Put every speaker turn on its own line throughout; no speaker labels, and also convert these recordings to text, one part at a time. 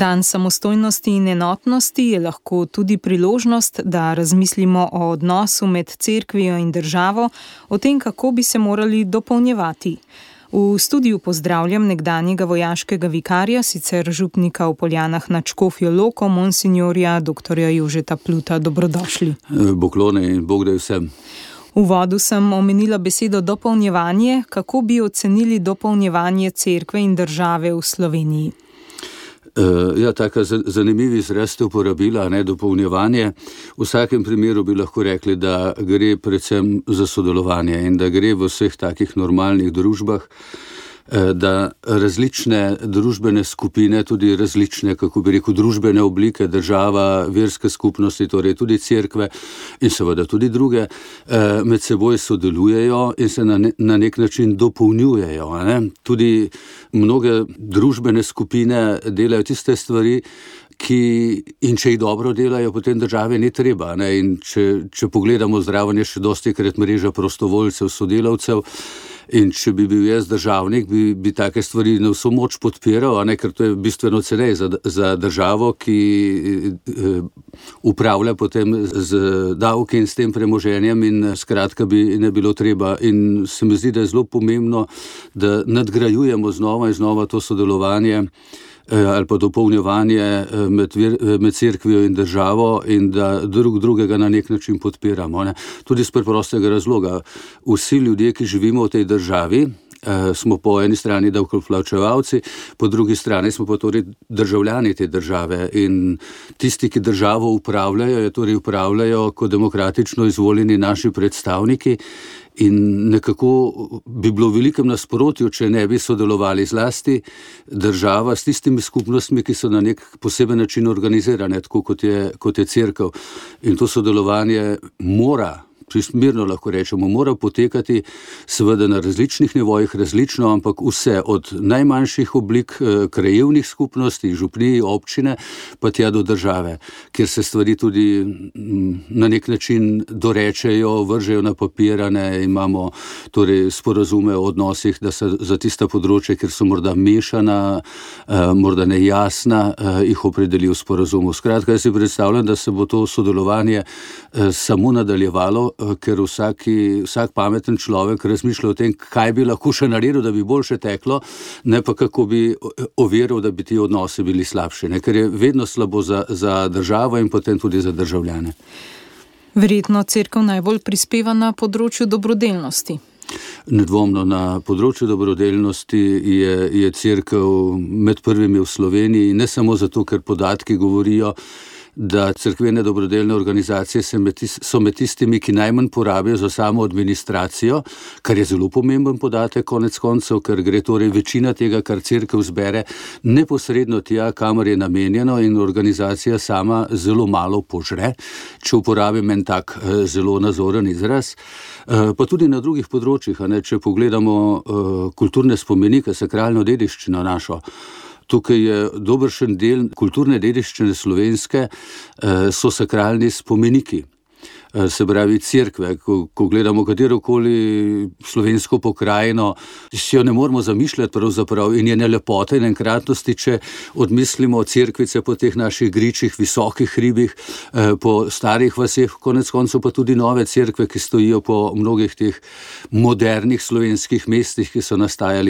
Dan samostojnosti in enotnosti je lahko tudi priložnost, da razmislimo o odnosu med cerkvijo in državo, o tem, kako bi se morali dopolnjevati. V studiu pozdravljam nekdanjega vojaškega vikarja, sicer župnika v Poljanah na Čkofijo Loko, monsignorja dr. Jožeta Pluta. Dobrodošli.
Boklone in bog da vsem.
V vodu sem omenila besedo dopolnjevanje. Kako bi ocenili dopolnjevanje cerkve in države v Sloveniji?
Uh, ja, tako zanimivi izraz ste uporabila, ne dopolnjevanje. V vsakem primeru bi lahko rekli, da gre predvsem za sodelovanje in da gre v vseh takih normalnih družbah. Eh, da različne družbene skupine, tudi različne, kako bi rekel, družbene oblike, država, verske skupnosti, torej tudi crkve in seveda tudi druge, eh, med seboj sodelujejo in se na nek način dopolnjujejo. Ne? Tudi mnoge družbene skupine delajo tiste stvari. Ki, in če jih dobro delajo, potem države ni treba. Če, če pogledamo zdravljenje, še dosti krat mreža prostovoljcev, sodelavcev. In če bi bil jaz državnik, bi, bi take stvari na vso moč podpiral, ne, ker to je bistveno ceneje za, za državo, ki eh, upravlja potem z davki in s tem premoženjem, in skratka bi ne bilo treba. In se mi zdi, da je zelo pomembno, da nadgrajujemo znova in znova to sodelovanje. Eh, ali pa dopolnjevanje eh, med, eh, med crkvijo in državo, in da drug drugega na nek način podpiramo. Ne. Tudi iz preprostega razloga. Vsi ljudje, ki živimo v tej državi, smo po eni strani davkoplačevalci, po drugi strani smo pa torej državljani te države. In tisti, ki državo upravljajo, torej upravljajo kot demokratično izvoljeni naši predstavniki. In nekako bi bilo v velikem nasprotju, če ne bi sodelovali zlasti država s tistimi skupnostmi, ki so na nek poseben način organizirane, tako kot je, kot je crkva. In to sodelovanje mora čisto mirno lahko rečemo, mora potekati, seveda na različnih nivojih, različno, ampak vse od najmanjših oblik eh, krajevnih skupnosti, župniji, občine, pa tja do države, kjer se stvari tudi mm, na nek način dorečejo, vržejo na papirane, imamo torej sporazume o odnosih, da se za tista področja, kjer so morda mešana, eh, morda nejasna, eh, jih opredeli v sporazumu. Skratka, jaz si predstavljam, da se bo to sodelovanje samo nadaljevalo, ker vsaki, vsak pameten človek razmišlja o tem, kaj bi lahko še naredil, da bi boljše teklo, ne pa kako bi overil, da bi ti odnosi bili slabši, ne? ker je vedno slabo za, za državo in potem tudi za državljane.
Verjetno crkva najbolj prispeva na področju dobrodelnosti.
Nedvomno na področju dobrodelnosti je, je crkva med prvimi v Sloveniji, ne samo zato, ker podatki govorijo, da crkvene dobrodelne organizacije so med tistimi, ki najmanj porabijo za samo administracijo, kar je zelo pomemben podatek, konec koncev, ker gre torej večina tega, kar crkva zbere, neposredno tja, kamor je namenjeno, in organizacija sama zelo malo požre, če uporabim en tak eh, zelo nazoren izraz. Eh, pa tudi na drugih področjih, ne, če pogledamo uh, kulturne spomenike, sakralno dediščino našo. Tukaj je dobršen del kulturne dediščine slovenske, eh, so sakralni spomeniki. Eh, se pravi, crkve. Ko, ko gledamo katero koli slovensko pokrajino, si jo ne moremo zamišljati, in je ne lepote in enkratnosti, če odmislimo crkvice po teh naših gričih, visokih hribih, eh, po starih vaseh, konec koncev pa tudi nove crkve, ki stojijo po mnogih teh modernih slovenskih mestih, ki so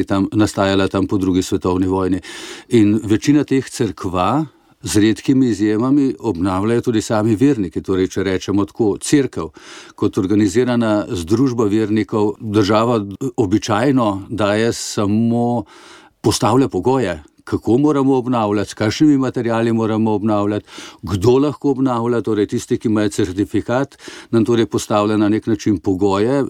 tam, nastajala tam po drugi svetovni vojni. In večina teh crkva, z redkimi izjemami obnavljajo tudi sami verniki. Torej, če rečemo tako, crkva kot organizirana združba vernikov, država običajno daje samo postavlja pogoje, kako moramo obnavljati, s kakšnimi materijali moramo obnavljati, kdo lahko obnavlja, torej tisti, ki imajo certifikat, nam torej postavlja na nek način pogoje.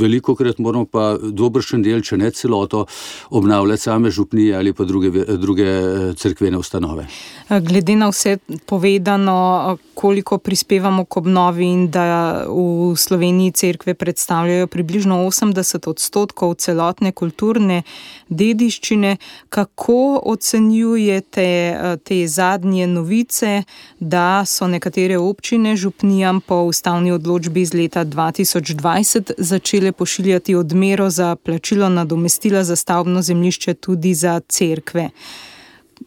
Veliko krat moramo pa dobršen del, če ne celoto, obnavljati same župnije ali pa druge, druge eh, crkvene ustanove.
Glede na vse povedano, koliko prispevamo k obnovi in da v Sloveniji crkve predstavljajo približno 80 odstotkov celotne kulturne dediščine, kako ocenjujete eh, te zadnje novice, da so nekatere občine župnijam po ustavni odločbi iz leta 2020 začele pošiljati odmero za plačilo nadomestila za stavbno zemljišče tudi za cerkve.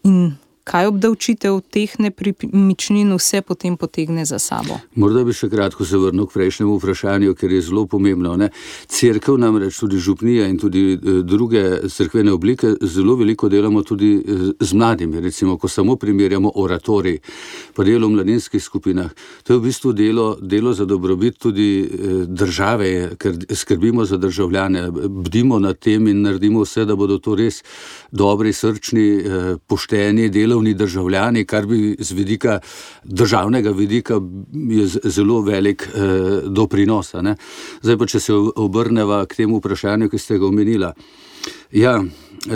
In kaj obdavčitev teh nepremičnin vse potem potegne za sabo.
Morda bi še kratko se vrnil k prejšnjemu vprašanju, ker je zelo pomembno. Ne? Cerkev namreč tudi župnija in tudi eh, druge crkvene oblike zelo veliko delamo tudi eh, z mladimi. Recimo, ko samo primerjamo oratori, pa delo v mladinskih skupinah. To je v bistvu delo, delo za dobrobit tudi eh, države, ker skrbimo za državljane, bdimo nad tem in naredimo vse, da bodo to res dobri, srčni, pošteni, delovni državljani, kar bi z vidika državnega vidika je zelo velik eh, doprinos. Zdaj pa, če se obrneva k temu vprašanju, ki ste ga omenila. Ja,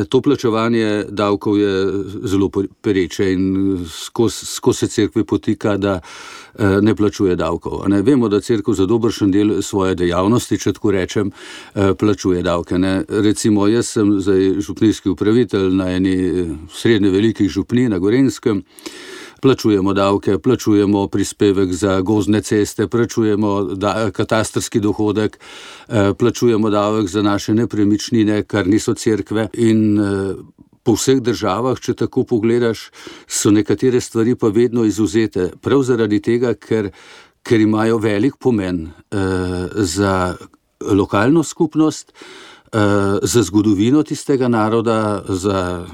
to plačevanje davkov je zelo pereče in skozi sko se crkve potika, da eh, ne plačuje davkov. Ne? Vemo, da crkva za dobršen del svoje dejavnosti, če tako rečem, eh, plačuje davke. Ne? Recimo, jaz sem zdaj župnijski upravitelj na eni eh, srednje velikih župni na Gorenskem plačujemo davke, plačujemo prispevek za gozne ceste, plačujemo da, katastrski dohodek, eh, plačujemo davek za naše nepremičnine, kar niso cerkve. In eh, po vseh državah, če tako pogledaš, so nekatere stvari pa vedno izuzete. Prav zaradi tega, ker, ker imajo velik pomen eh, za lokalno skupnost. Za zgodovino tistega naroda, za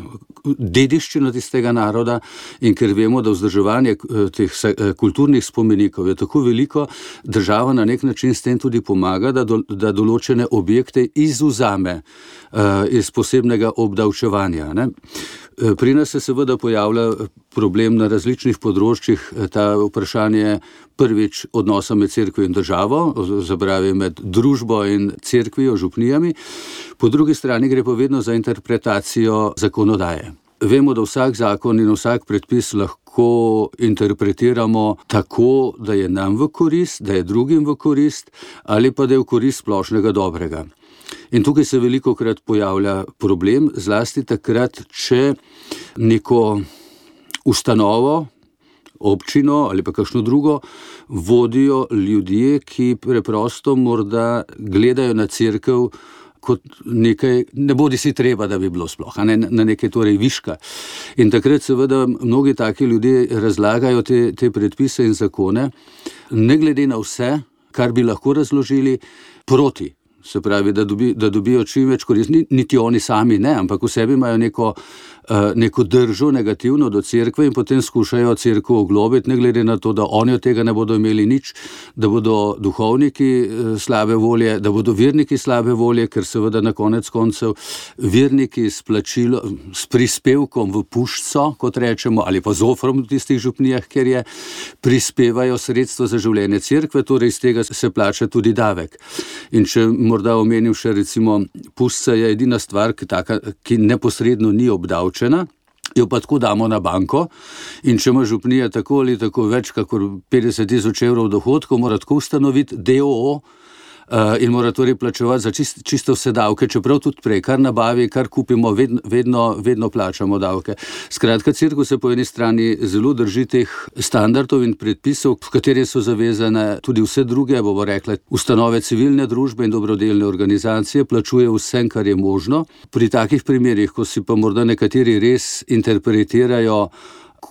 dediščino tistega naroda in ker vemo, da vzdrževanje eh, teh eh, kulturnih spomenikov je tako veliko, država na nek način s tem tudi pomaga, da, do, da določene objekte izuzame uh, iz posebnega obdavčevanja. Ne? Pri nas se seveda pojavlja problem na različnih področjih, ta vprašanje prvič odnosa med crkvijo in državo, zabravi med družbo in crkvijo, župnijami, po drugi strani gre pa vedno za interpretacijo zakonodaje. Vemo, da vsak zakon in vsak predpis lahko interpretiramo tako, da je nam v korist, da je drugim v korist ali pa da je v korist splošnega dobrega. In tukaj se veliko krat pojavlja problem, zlasti takrat, če neko ustanovo, občino ali pa kakšno drugo vodijo ljudje, ki preprosto morda gledajo na crkv kot nekaj, ne bodi si treba, da bi bilo sploh, ne, na nekaj torej viška. In takrat seveda mnogi taki ljudje razlagajo te, te predpise in zakone, ne glede na vse, kar bi lahko razložili, proti se pravi, da, dobi, da dobijo čim več koristi, niti oni sami ne, ampak v sebi imajo neko, neko držo negativno do cerkve in potem skušajo cerkev oglobiti, ne glede na to, da oni od tega ne bodo imeli nič, da bodo duhovniki uh, slabe volje, da bodo verniki slabe volje, ker seveda na konec koncev verniki s, plačilo, s prispevkom v puščo, kot rečemo, ali pa z ofrom v tistih župnijah, ker je, prispevajo sredstvo za življenje cerkve, torej iz tega se plača tudi davek. In če morda omenil še recimo pusca, je edina stvar, ki, taka, ki neposredno ni obdavčena. Jo pa tako damo na banko, in če ima župnija tako ali tako več kot 50 tisoč evrov dohodkov, mora tako ustanoviti DOO, uh, in mora torej plačevati za čist, čisto vse davke, čeprav tudi prej, kar nabavi, kar kupimo, vedno, vedno, vedno plačamo davke. Skratka, crkva se po eni strani zelo drži teh standardov in predpisov, v katere so zavezane tudi vse druge, bomo rekli, ustanove civilne družbe in dobrodelne organizacije, plačuje vse, kar je možno. Pri takih primerjih, ko si pa morda nekateri res interpretirajo,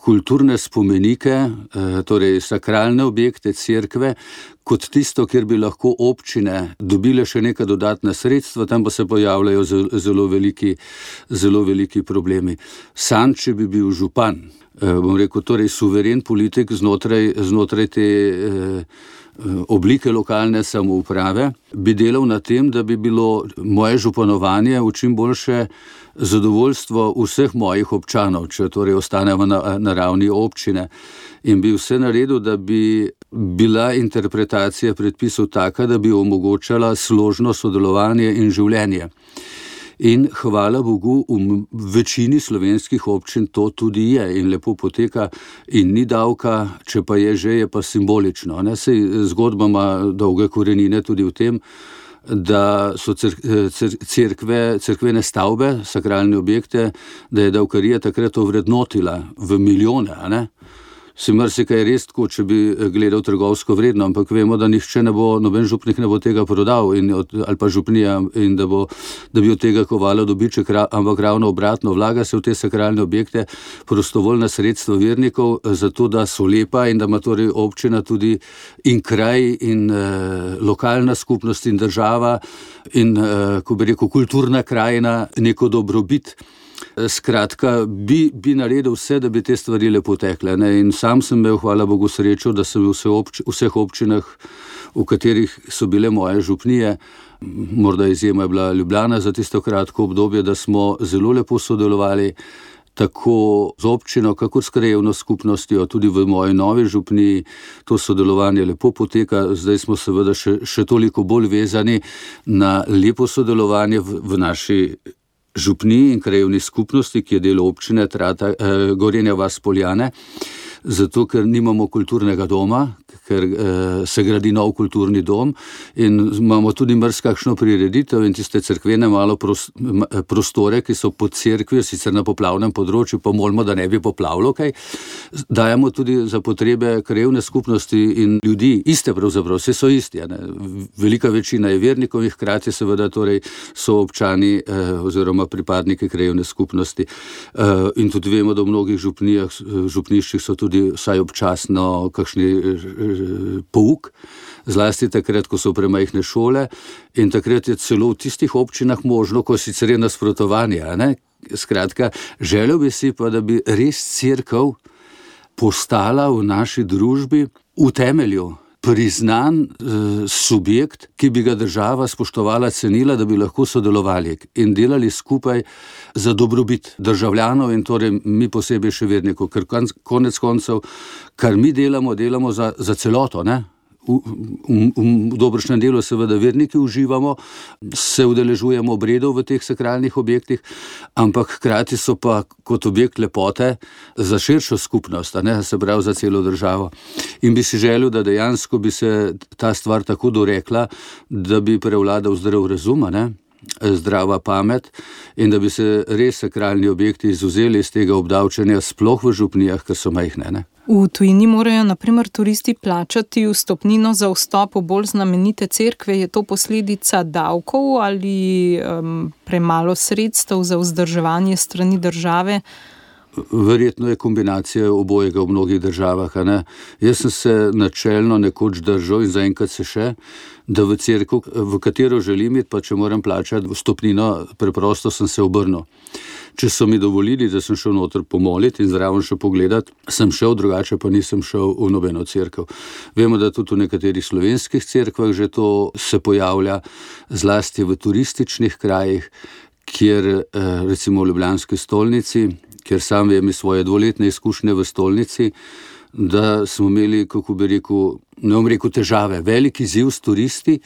kulturne spomenike, eh, torej sakralne objekte, crkve, kot tisto, kjer bi lahko občine dobile še neka dodatna sredstva, tam pa se pojavljajo zelo veliki, zelo veliki problemi. Sam, če bi bil župan, eh, bom rekel, torej suveren politik znotraj, znotraj te. Eh, oblike lokalne samouprave, bi delal na tem, da bi bilo moje županovanje v čim boljše zadovoljstvo vseh mojih občanov, če torej ostanemo na, na ravni občine. In bi vse naredil, da bi bila interpretacija predpisov taka, da bi omogočala složno sodelovanje in življenje. In hvala Bogu, v večini slovenskih občin to tudi je in lepo poteka, in ni davka, če pa je že, je pa simbolično. Sej zgodba ima dolge korenine tudi v tem, da so crkve, crkvene stavbe, sakralne objekte, da je davkarija takrat ovrednotila v milijone. Si marsikaj res tako, če bi eh, gledal trgovsko vredno, ampak vemo, da nihče ne bo, noben župnik ne bo tega prodal in, ali pa župnija in da, bo, da bi od tega kovalo dobiček, ampak ravno obratno, vlaga se v te sakralne objekte prostovoljna sredstva vernikov, eh, zato da so lepa in da ima torej občina tudi in kraj in eh, lokalna skupnost in država in, eh, ko bi rekel, kulturna krajina neko dobrobit. Skratka, bi, bi naredil vse, da bi te stvari lepo tekle. Ne? In sam sem imel, hvala Bogu, srečo, da sem v vse obč vseh občinah, v katerih so bile moje župnije, morda izjema je bila Ljubljana za tisto kratko obdobje, da smo zelo lepo sodelovali. Tako z občino, kako s krajevno skupnostjo, tudi v moji novi župni, to sodelovanje lepo poteka. Zdaj smo seveda še, še toliko bolj vezani na lepo sodelovanje v, v naši župni in krajevni skupnosti, ki je del občine Trata, eh, Gorenja Vas Poljane, zato ker nimamo kulturnega doma, ker eh, se gradi nov kulturni dom in imamo tudi mrzkakšno prireditev in tiste crkvene malo pros, prostore, ki so pod crkvijo, sicer na poplavnem področju, pa molimo, da ne bi poplavilo kaj. Dajemo tudi za potrebe krajevne skupnosti in ljudi, iste pravzaprav, vse so isti. Velika večina je vernikov hkrati seveda torej so občani eh, oziroma pripadniki krajevne skupnosti. Eh, in tudi vemo, da v mnogih župnijah, župniščih so tudi vsaj občasno kakšni eh, pouk, zlasti takrat, ko so premajhne šole, in takrat je celo v tistih občinah možno, ko sicer je nasprotovanje. Skratka, želel bi si pa, da bi res crkva postala v naši družbi v temelju. Priznan eh, subjekt, ki bi ga država spoštovala, cenila, da bi lahko sodelovali in delali skupaj za dobrobit državljanov, in torej mi posebej še vernikov, ker konec koncev, kar mi delamo, delamo za, za celoto. Ne? V, v, v dobršnem delu, seveda, verniki uživamo, se udeležujemo obredov v teh sakralnih objektih, ampak hkrati so pa kot objekt lepote za širšo skupnost, ne se pravi za celo državo. In bi si želel, da dejansko bi se ta stvar tako dorekla, da bi prevladal zdrav razum, ne? Zdrava pamet in da bi se res sakralni objekti izuzeli iz tega obdavčanja, sploh v župnijah, ker so majhne. Ne?
V tujini morajo naprimer turisti plačati vstopnino za vstop v bolj znamenite cerkve. Je to posledica davkov ali um, premalo sredstev za vzdrževanje strani države?
Verjetno je kombinacija obojega v mnogih državah. Jaz sem se načelno nekoč držal in zaenkrat se še, da v crkvu, v katero želim iti, pa če moram plačati vstopnino, preprosto sem se obrnil. Če so mi dovolili, da sem šel noter pomoliti in zraven še pogledati, sem šel, drugače pa nisem šel v nobeno crkvo. Vemo, da tudi v nekaterih slovenskih crkvah že to se pojavlja, zlasti v turističnih krajih, kjer eh, recimo v Ljubljanski stolnici ker sam vem iz svoje dvoletne izkušnje v stolnici, da smo imeli, kako bi rekel, ne bom rekel težave, veliki ziv s turisti,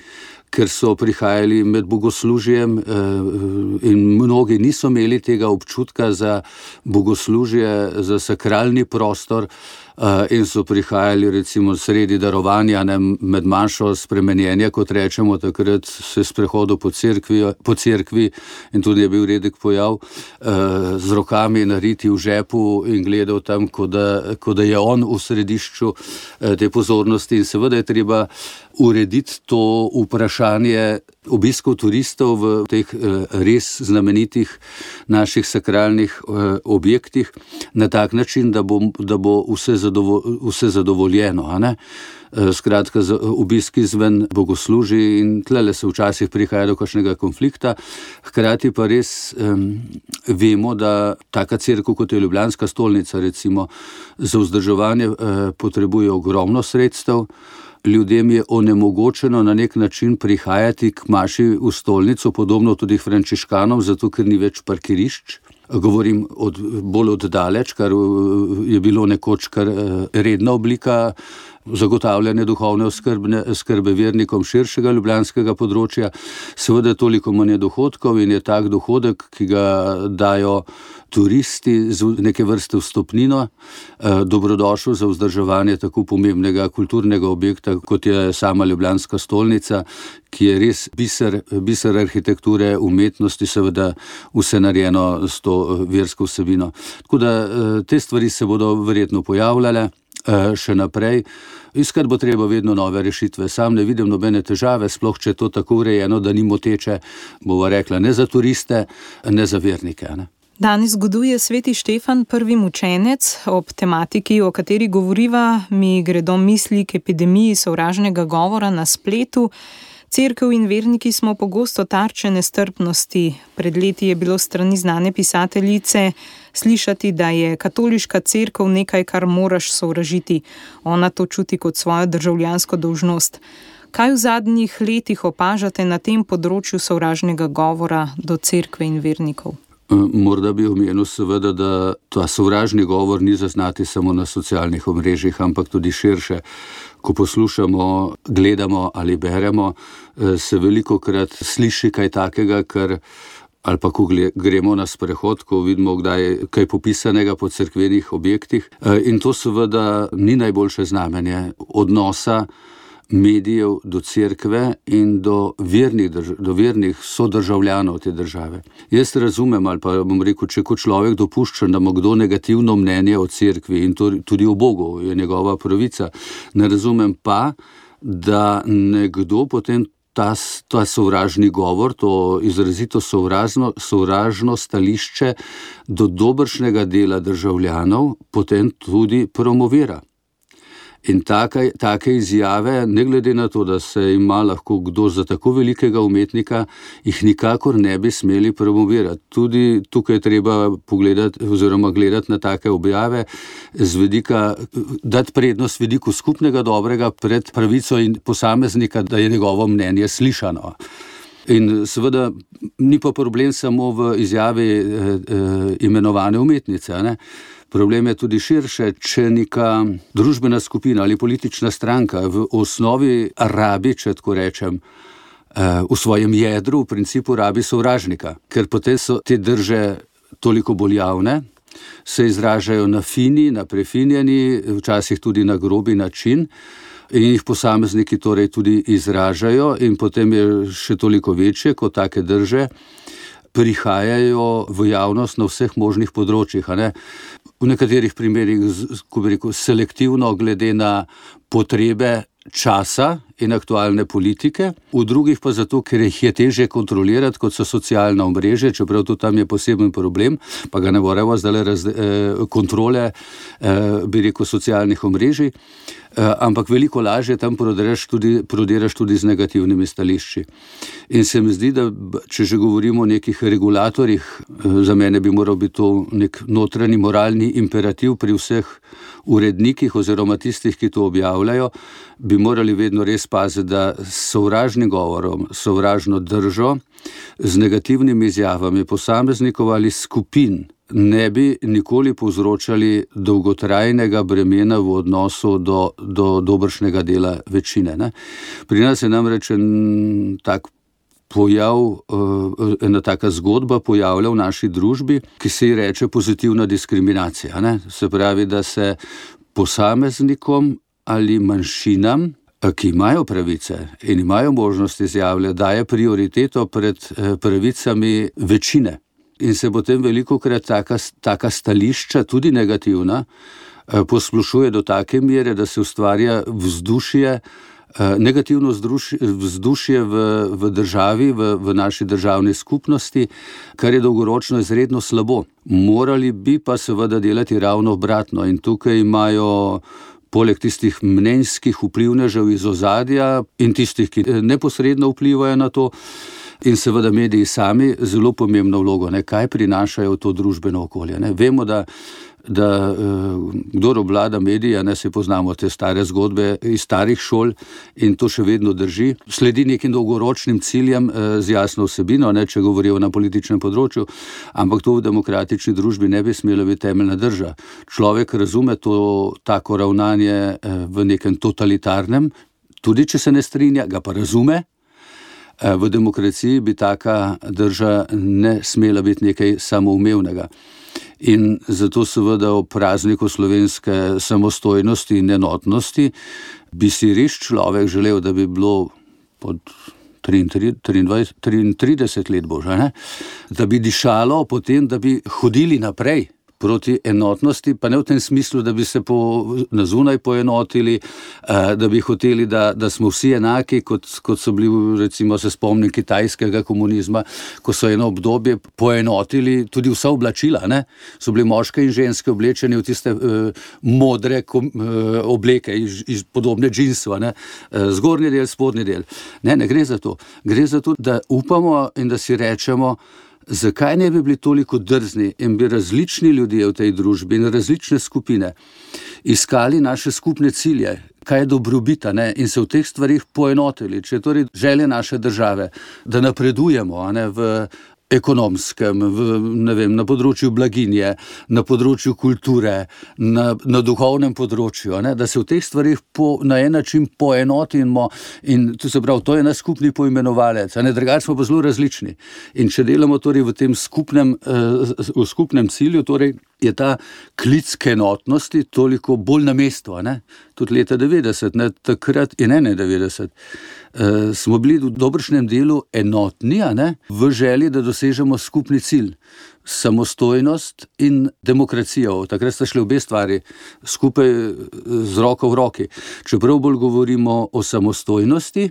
ker so prihajali med bogoslužjem eh, in mnogi niso imeli tega občutka za bogoslužje, za sakralni prostor. Eh, in so prihajali recimo sredi darovanja, ne, med manjšo spremenjenje, kot rečemo, takrat se je sprehodil po cerkvi, po cerkvi in tudi je bil redek pojav, eh, z rokami nariti v žepu in gledal tam, kot da, ko da je on v središču eh, te pozornosti. In seveda je treba urediti to vprašanje obiskov turistov v teh eh, res znamenitih naših sakralnih objektih na tak način, da bo, da bo vse, zadovo, vse zadovoljeno. Eh, skratka, obiski izven bogosluži in tle se včasih prihaja do kakšnega konflikta. Hkrati pa res um, vemo, da taka crkva kot je Ljubljanska stolnica, recimo, za vzdrževanje uh, potrebuje ogromno sredstev ljudem je onemogočeno na nek način prihajati k maši v stolnico, podobno tudi frančiškanom, zato ker ni več parkirišč. Govorim od, bolj oddaleč, kar je bilo nekoč kar eh, redna oblika zagotavljanja duhovne oskrbe, oskrbe vernikom širšega ljubljanskega področja. Seveda je toliko manj dohodkov in je tak dohodek, ki ga dajo turisti z neke vrste vstopnino, eh, dobrodošel za vzdrževanje tako pomembnega kulturnega objekta, kot je sama Ljubljanska stolnica, ki je res biser, biser arhitekture, umetnosti, seveda vse narejeno s to eh, versko vsebino. Tako da eh, te stvari se bodo verjetno pojavljale. Še naprej. Iskati bo treba vedno nove rešitve. Sam ne vidim nobene težave, sploh če je to tako urejeno, da ni moteče, bova rekla, ne za turiste, ne za vernike. Ne?
Danes zgoduje sveti Štefan, prvi mučenec. Ob tematiki, o kateri govoriva, mi gredo misli k epidemiji sovražnega govora na spletu. Cerkev in verniki smo pogosto tarče nestrpnosti. Pred leti je bilo strani znane pisateljice slišati, da je katoliška cerkev nekaj, kar moraš sovražiti. Ona to čuti kot svojo državljansko dolžnost. Kaj v zadnjih letih opažate na tem področju sovražnega govora do cerkve in vernikov?
Morda bi omenil, seveda, da ta sovražni govor ni zaznati samo na socialnih omrežjih, ampak tudi širše. Ko poslušamo, gledamo ali beremo, eh, se veliko krat sliši kaj takega, kar. Ali pa, ko gremo na sprehod, ko vidimo, da je kaj popisanega po crkvenih objektih. Eh, in to seveda ni najboljše znamenje odnosa medijev do cerkve in do vernih, do vernih sodržavljanov te države. Jaz razumem, ali pa bom rekel, če kot človek dopušča, da ima kdo negativno mnenje o cerkvi in tudi o Bogu, je njegova pravica. Ne razumem pa, da nekdo potem. Ta, ta sovražni govor, to izrazito sovražno, sovražno stališče do dobršnega dela državljanov, potem tudi promovira. In take, take izjave, ne glede na to, da se ima lahko kdo za tako velikega umetnika, jih nikakor ne bi smeli promovirati. Tudi tukaj je treba pogledati, oziroma gledati na take objave, vedika, dati prednost vidiku skupnega dobrega pred pravico in posameznika, da je njegovo mnenje slišano. In seveda ni pa problem samo v izjavi eh, eh, imenovane umetnice. Ne? Problem je tudi širše, če neka družbena skupina ali politična stranka v osnovi rabi, če tako rečem, eh, v svojem jedru, v principu rabi sovražnika, ker potem so te drže toliko bolj javne, se izražajo na fini, na prefinjeni, včasih tudi na grobi način. In jih posamezniki torej tudi izražajo, in potem je še toliko večje, kot take drže prihajajo v javnost na vseh možnih področjih. V nekaterih primerjih, ko bi rekel, selektivno, glede na potrebe časa in aktualne politike, v drugih pa zato, ker jih je teže kontrolirati, kot so socialna omrežja, čeprav tu tam je poseben problem, pa ga ne moremo zdaj le eh, kontrole, eh, bi rekel, socialnih omrežij. Eh, ampak veliko lažje tam prodiraš tudi, prodiraš tudi z negativnimi stališči. In se mi zdi, da če že govorimo o nekih regulatorjih, eh, za mene bi moral biti to nek notranji moralni imperativ pri vseh urednikih oziroma tistih, ki to objavljajo, bi morali vedno res paziti, da sovražnim govorom, sovražno držo, z negativnimi izjavami posameznikov ali skupin ne bi nikoli povzročali dolgotrajnega bremena v odnosu do, do dobršnega dela večine. Ne? Pri nas je namreč en tak pojav, eh, ena taka zgodba pojavlja v naši družbi, ki se ji reče pozitivna diskriminacija. Ne? Se pravi, da se posameznikom ali manjšinam, eh, ki imajo pravice in imajo možnost izjavljati, daje prioriteto pred eh, pravicami večine in se potem veliko krat taka, taka stališča, tudi negativna, eh, poslušuje do take mere, da se ustvarja vzdušje. Eh, negativno vzdušje v, v državi, v, v naši državni skupnosti, kar je dolgoročno izredno slabo. Morali bi pa seveda delati ravno obratno, in tukaj imajo, poleg tistih mnenjskih vplivnežev iz ozadja in tistih, ki neposredno vplivajo na to, In seveda mediji sami zelo pomembno vlogo, ne, kaj prinašajo v to družbeno okolje. Ne. Vemo, da, da eh, kdo obvlada medije, ne se poznamo te stare zgodbe iz starih šol in to še vedno drži. Sledi nekim dolgoročnim ciljem eh, z jasno vsebino, ne, če govorijo na političnem področju, ampak to v demokratični družbi ne bi smelo biti temeljna drža. Človek razume to tako ravnanje eh, v nekem totalitarnem, tudi če se ne strinja, ga pa razume. Eh, v demokraciji bi taka drža ne smela biti nekaj samoumevnega. In zato, seveda, ob prazniku slovenske samostojnosti in enotnosti bi si res človek želel, da bi bilo pod 33 let, božje, da bi dišalo potem, da bi hodili naprej. Proti enotnosti, pa ne v tem smislu, da bi se po, na zunaj poenotili, uh, da bi hoteli, da, da smo vsi enaki, kot, kot so bili, recimo, se spomnim kitajskega komunizma, ko so eno obdobje poenotili tudi vsa oblačila. Ne? So bili moški in ženske oblečeni v tiste uh, modre kom, uh, obleke, iz, iz podobne džinsva, uh, zgornji del, spodnji del. Ne, ne gre za to. Gre za to, da upamo in da si rečemo, zakaj ne bi bili toliko drzni in bi različni ljudje v tej družbi in različne skupine iskali naše skupne cilje, kaj je dobrobita ne? in se v teh stvarih poenotili. Če je torej želja naše države, da napredujemo ne, v ekonomskem, v, vem, na področju blaginje, na področju kulture, na, na duhovnem področju, ne, da se v teh stvarih po, na en način poenotimo. In to, pravi, to je naš skupni poimenovalec, a ne drugače smo pa zelo različni. In če delamo torej v tem skupnem, uh, v skupnem cilju, torej je ta klic k enotnosti toliko bolj na mestu. Tudi leta 90, ne, takrat in 91, uh, smo bili v dobršnem delu enotni, v želji, da dosežemo skupni cilj. Samostojnost in demokracijo. Takrat sta šli obe stvari skupaj z roko v roki. Čeprav bolj govorimo o samostojnosti,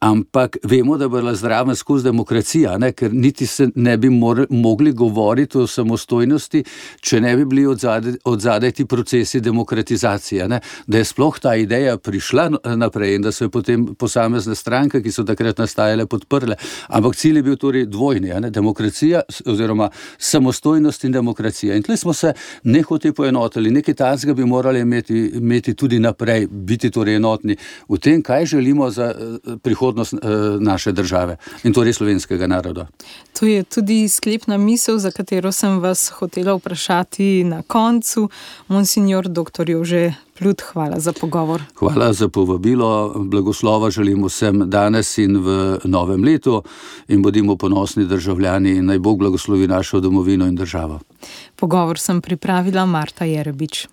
Ampak vemo, da bo bila zdrava skozi demokracijo, ker niti se ne bi mor, mogli govoriti o samostojnosti, če ne bi bili od zadaj ti procesi demokratizacije. Ne? Da je sploh ta ideja prišla naprej in da so jo potem posamezne stranke, ki so takrat nastajale, podprle. Ampak cilj je bil torej dvojni: ne? demokracija oziroma samostojnost in demokracija. In tukaj smo se nehoti poenotili, nekaj tazga bi morali imeti, imeti tudi naprej, biti torej enotni v tem, kaj želimo za prihodnost prihodnost uh, naše države in torej slovenskega naroda.
To je tudi sklepna misel, za katero sem vas hotela vprašati na koncu. Monsignor dr. Jože Plut, hvala za pogovor.
Hvala za povabilo. Blagoslova želim vsem danes in v novem letu in bodimo ponosni državljani in naj Bog blagoslovi našo domovino in državo.
Pogovor sem pripravila Marta Jerebič.